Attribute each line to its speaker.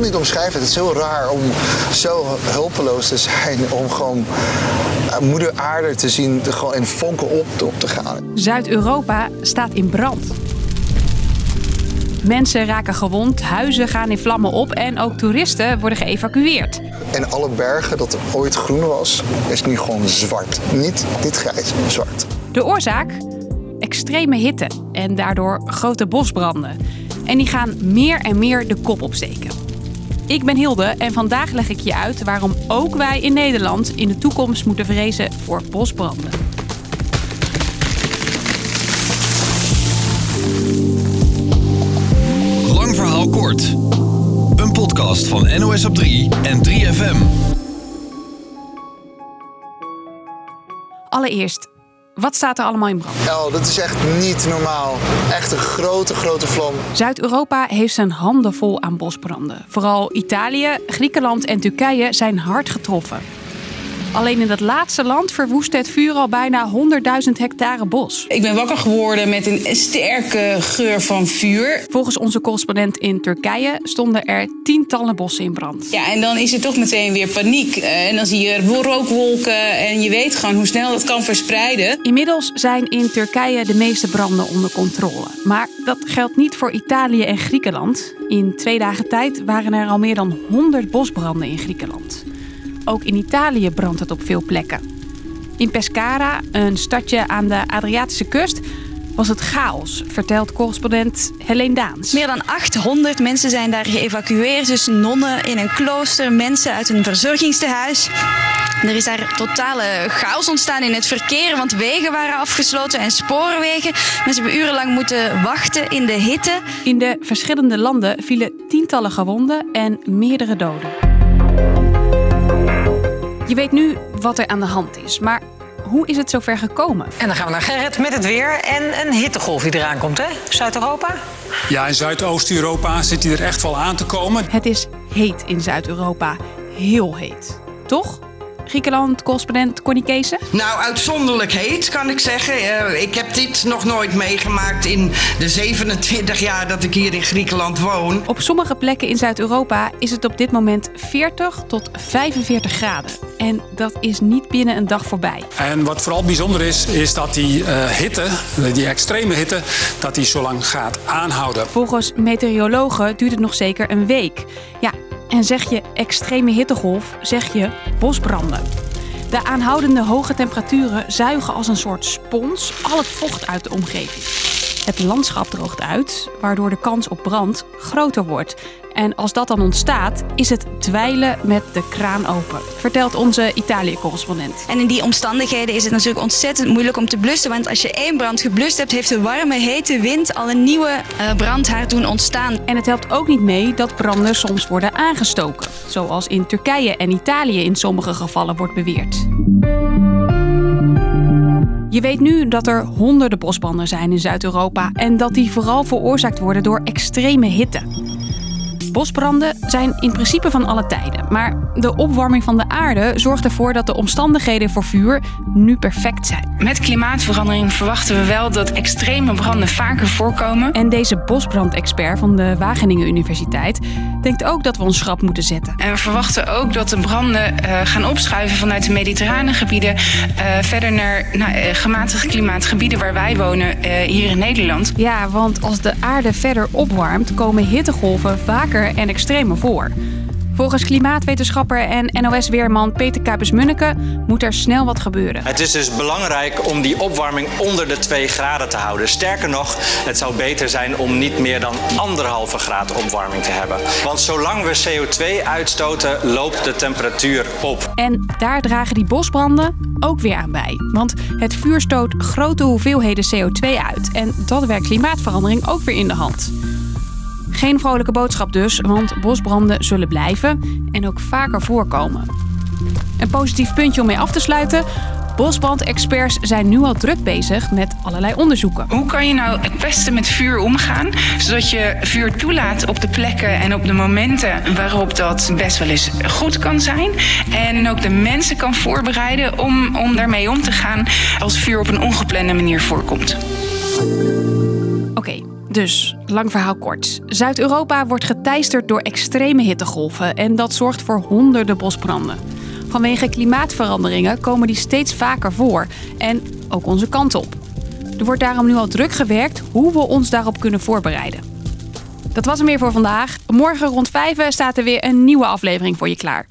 Speaker 1: kan niet omschrijven. Het is heel raar om zo hulpeloos te zijn. Om gewoon eh, moeder aarde te zien, gewoon in vonken op, op te gaan.
Speaker 2: Zuid-Europa staat in brand. Mensen raken gewond, huizen gaan in vlammen op en ook toeristen worden geëvacueerd.
Speaker 1: En alle bergen dat ooit groen was, is nu gewoon zwart. Niet, niet grijs, zwart.
Speaker 2: De oorzaak? Extreme hitte en daardoor grote bosbranden. En die gaan meer en meer de kop opsteken. Ik ben Hilde en vandaag leg ik je uit waarom ook wij in Nederland in de toekomst moeten vrezen voor bosbranden.
Speaker 3: Lang verhaal kort. Een podcast van NOS op 3 en 3FM.
Speaker 2: Allereerst, wat staat er allemaal in brand?
Speaker 1: El, dat is echt niet normaal. Echt een grote, grote vlam.
Speaker 2: Zuid-Europa heeft zijn handen vol aan bosbranden. Vooral Italië, Griekenland en Turkije zijn hard getroffen. Alleen in dat laatste land verwoestte het vuur al bijna 100.000 hectare bos.
Speaker 4: Ik ben wakker geworden met een sterke geur van vuur.
Speaker 2: Volgens onze correspondent in Turkije stonden er tientallen bossen in brand.
Speaker 4: Ja, en dan is er toch meteen weer paniek. Eh, En dan zie je rookwolken en je weet gewoon hoe snel dat kan verspreiden.
Speaker 2: Inmiddels zijn in Turkije de meeste branden onder controle. Maar dat geldt niet voor Italië en Griekenland. In twee dagen tijd waren er al meer dan 100 bosbranden in Griekenland. Ook in Italië brandt het op veel plekken. In Pescara, een stadje aan de Adriatische kust, was het chaos, vertelt correspondent Helene Daans.
Speaker 5: Meer dan 800 mensen zijn daar geëvacueerd. Dus nonnen in een klooster, mensen uit een verzorgingstehuis. Er is daar totale chaos ontstaan in het verkeer, want wegen waren afgesloten en spoorwegen. Mensen hebben urenlang moeten wachten in de hitte.
Speaker 2: In de verschillende landen vielen tientallen gewonden en meerdere doden. Je weet nu wat er aan de hand is, maar hoe is het zover gekomen?
Speaker 6: En dan gaan we naar Gerrit met het weer en een hittegolf die eraan komt, hè? Zuid-Europa?
Speaker 7: Ja, in Zuidoost-Europa zit hij er echt wel aan te komen.
Speaker 2: Het is heet in Zuid-Europa. Heel heet. Toch? Griekenland-correspondent Connie Keesen?
Speaker 8: Nou, uitzonderlijk heet, kan ik zeggen. Eh, ik heb dit nog nooit meegemaakt in de 27 jaar dat ik hier in Griekenland woon.
Speaker 2: Op sommige plekken in Zuid-Europa is het op dit moment 40 tot 45 graden. En dat is niet binnen een dag voorbij.
Speaker 7: En wat vooral bijzonder is, is dat die eh, hitte, die extreme hitte, dat die zo lang gaat aanhouden.
Speaker 2: Volgens meteorologen duurt het nog zeker een week. Ja, en zeg je extreme hittegolf, zeg je bosbranden. De aanhoudende hoge temperaturen zuigen als een soort spons al het vocht uit de omgeving. Het landschap droogt uit, waardoor de kans op brand groter wordt. En als dat dan ontstaat, is het dweilen met de kraan open, vertelt onze Italië-correspondent.
Speaker 5: En in die omstandigheden is het natuurlijk ontzettend moeilijk om te blussen. Want als je één brand geblust hebt, heeft de warme, hete wind al een nieuwe eh, brandhaard doen ontstaan.
Speaker 2: En het helpt ook niet mee dat branden soms worden aangestoken, zoals in Turkije en Italië in sommige gevallen wordt beweerd. Je weet nu dat er honderden bosbranden zijn in Zuid-Europa en dat die vooral veroorzaakt worden door extreme hitte. Bosbranden zijn in principe van alle tijden, maar de opwarming van de aarde zorgt ervoor dat de omstandigheden voor vuur nu perfect zijn.
Speaker 4: Met klimaatverandering verwachten we wel dat extreme branden vaker voorkomen.
Speaker 2: En deze bosbrandexpert van de Wageningen Universiteit denkt ook dat we ons schrap moeten zetten.
Speaker 4: En we verwachten ook dat de branden eh, gaan opschuiven vanuit de mediterrane gebieden eh, verder naar nou, eh, gematigd klimaatgebieden waar wij wonen hier in Nederland.
Speaker 2: Ja, want als de aarde verder opwarmt, komen hittegolven vaker en extremer voor. Volgens klimaatwetenschapper en NOS-weerman Peter Kuipers-Munneke moet er snel wat gebeuren.
Speaker 9: Het is dus belangrijk om die opwarming onder de 2 graden te houden. Sterker nog, het zou beter zijn om niet meer dan anderhalve graad opwarming te hebben. Want zolang we CO2 uitstoten, loopt de temperatuur op.
Speaker 2: En daar dragen die bosbranden ook weer aan bij. Want het vuur stoot grote hoeveelheden CO2 uit. En dat werkt klimaatverandering ook weer in de hand. Geen vrolijke boodschap dus, want bosbranden zullen blijven en ook vaker voorkomen. Een positief puntje om mee af te sluiten. Bosbrandexperts zijn nu al druk bezig met allerlei onderzoeken.
Speaker 4: Hoe kan je nou het beste met vuur omgaan, zodat je vuur toelaat op de plekken en op de momenten waarop dat best wel eens goed kan zijn. En ook de mensen kan voorbereiden om, om daarmee om te gaan als vuur op een ongeplande manier voorkomt.
Speaker 2: Oké, Dus, lang verhaal kort. Zuid-Europa wordt geteisterd door extreme hittegolven en dat zorgt voor honderden bosbranden. Vanwege klimaatveranderingen komen die steeds vaker voor en ook onze kant op. Er wordt daarom nu al druk gewerkt hoe we ons daarop kunnen voorbereiden. Dat was hem weer voor vandaag. Morgen rond 5 staat er weer een nieuwe aflevering voor je klaar.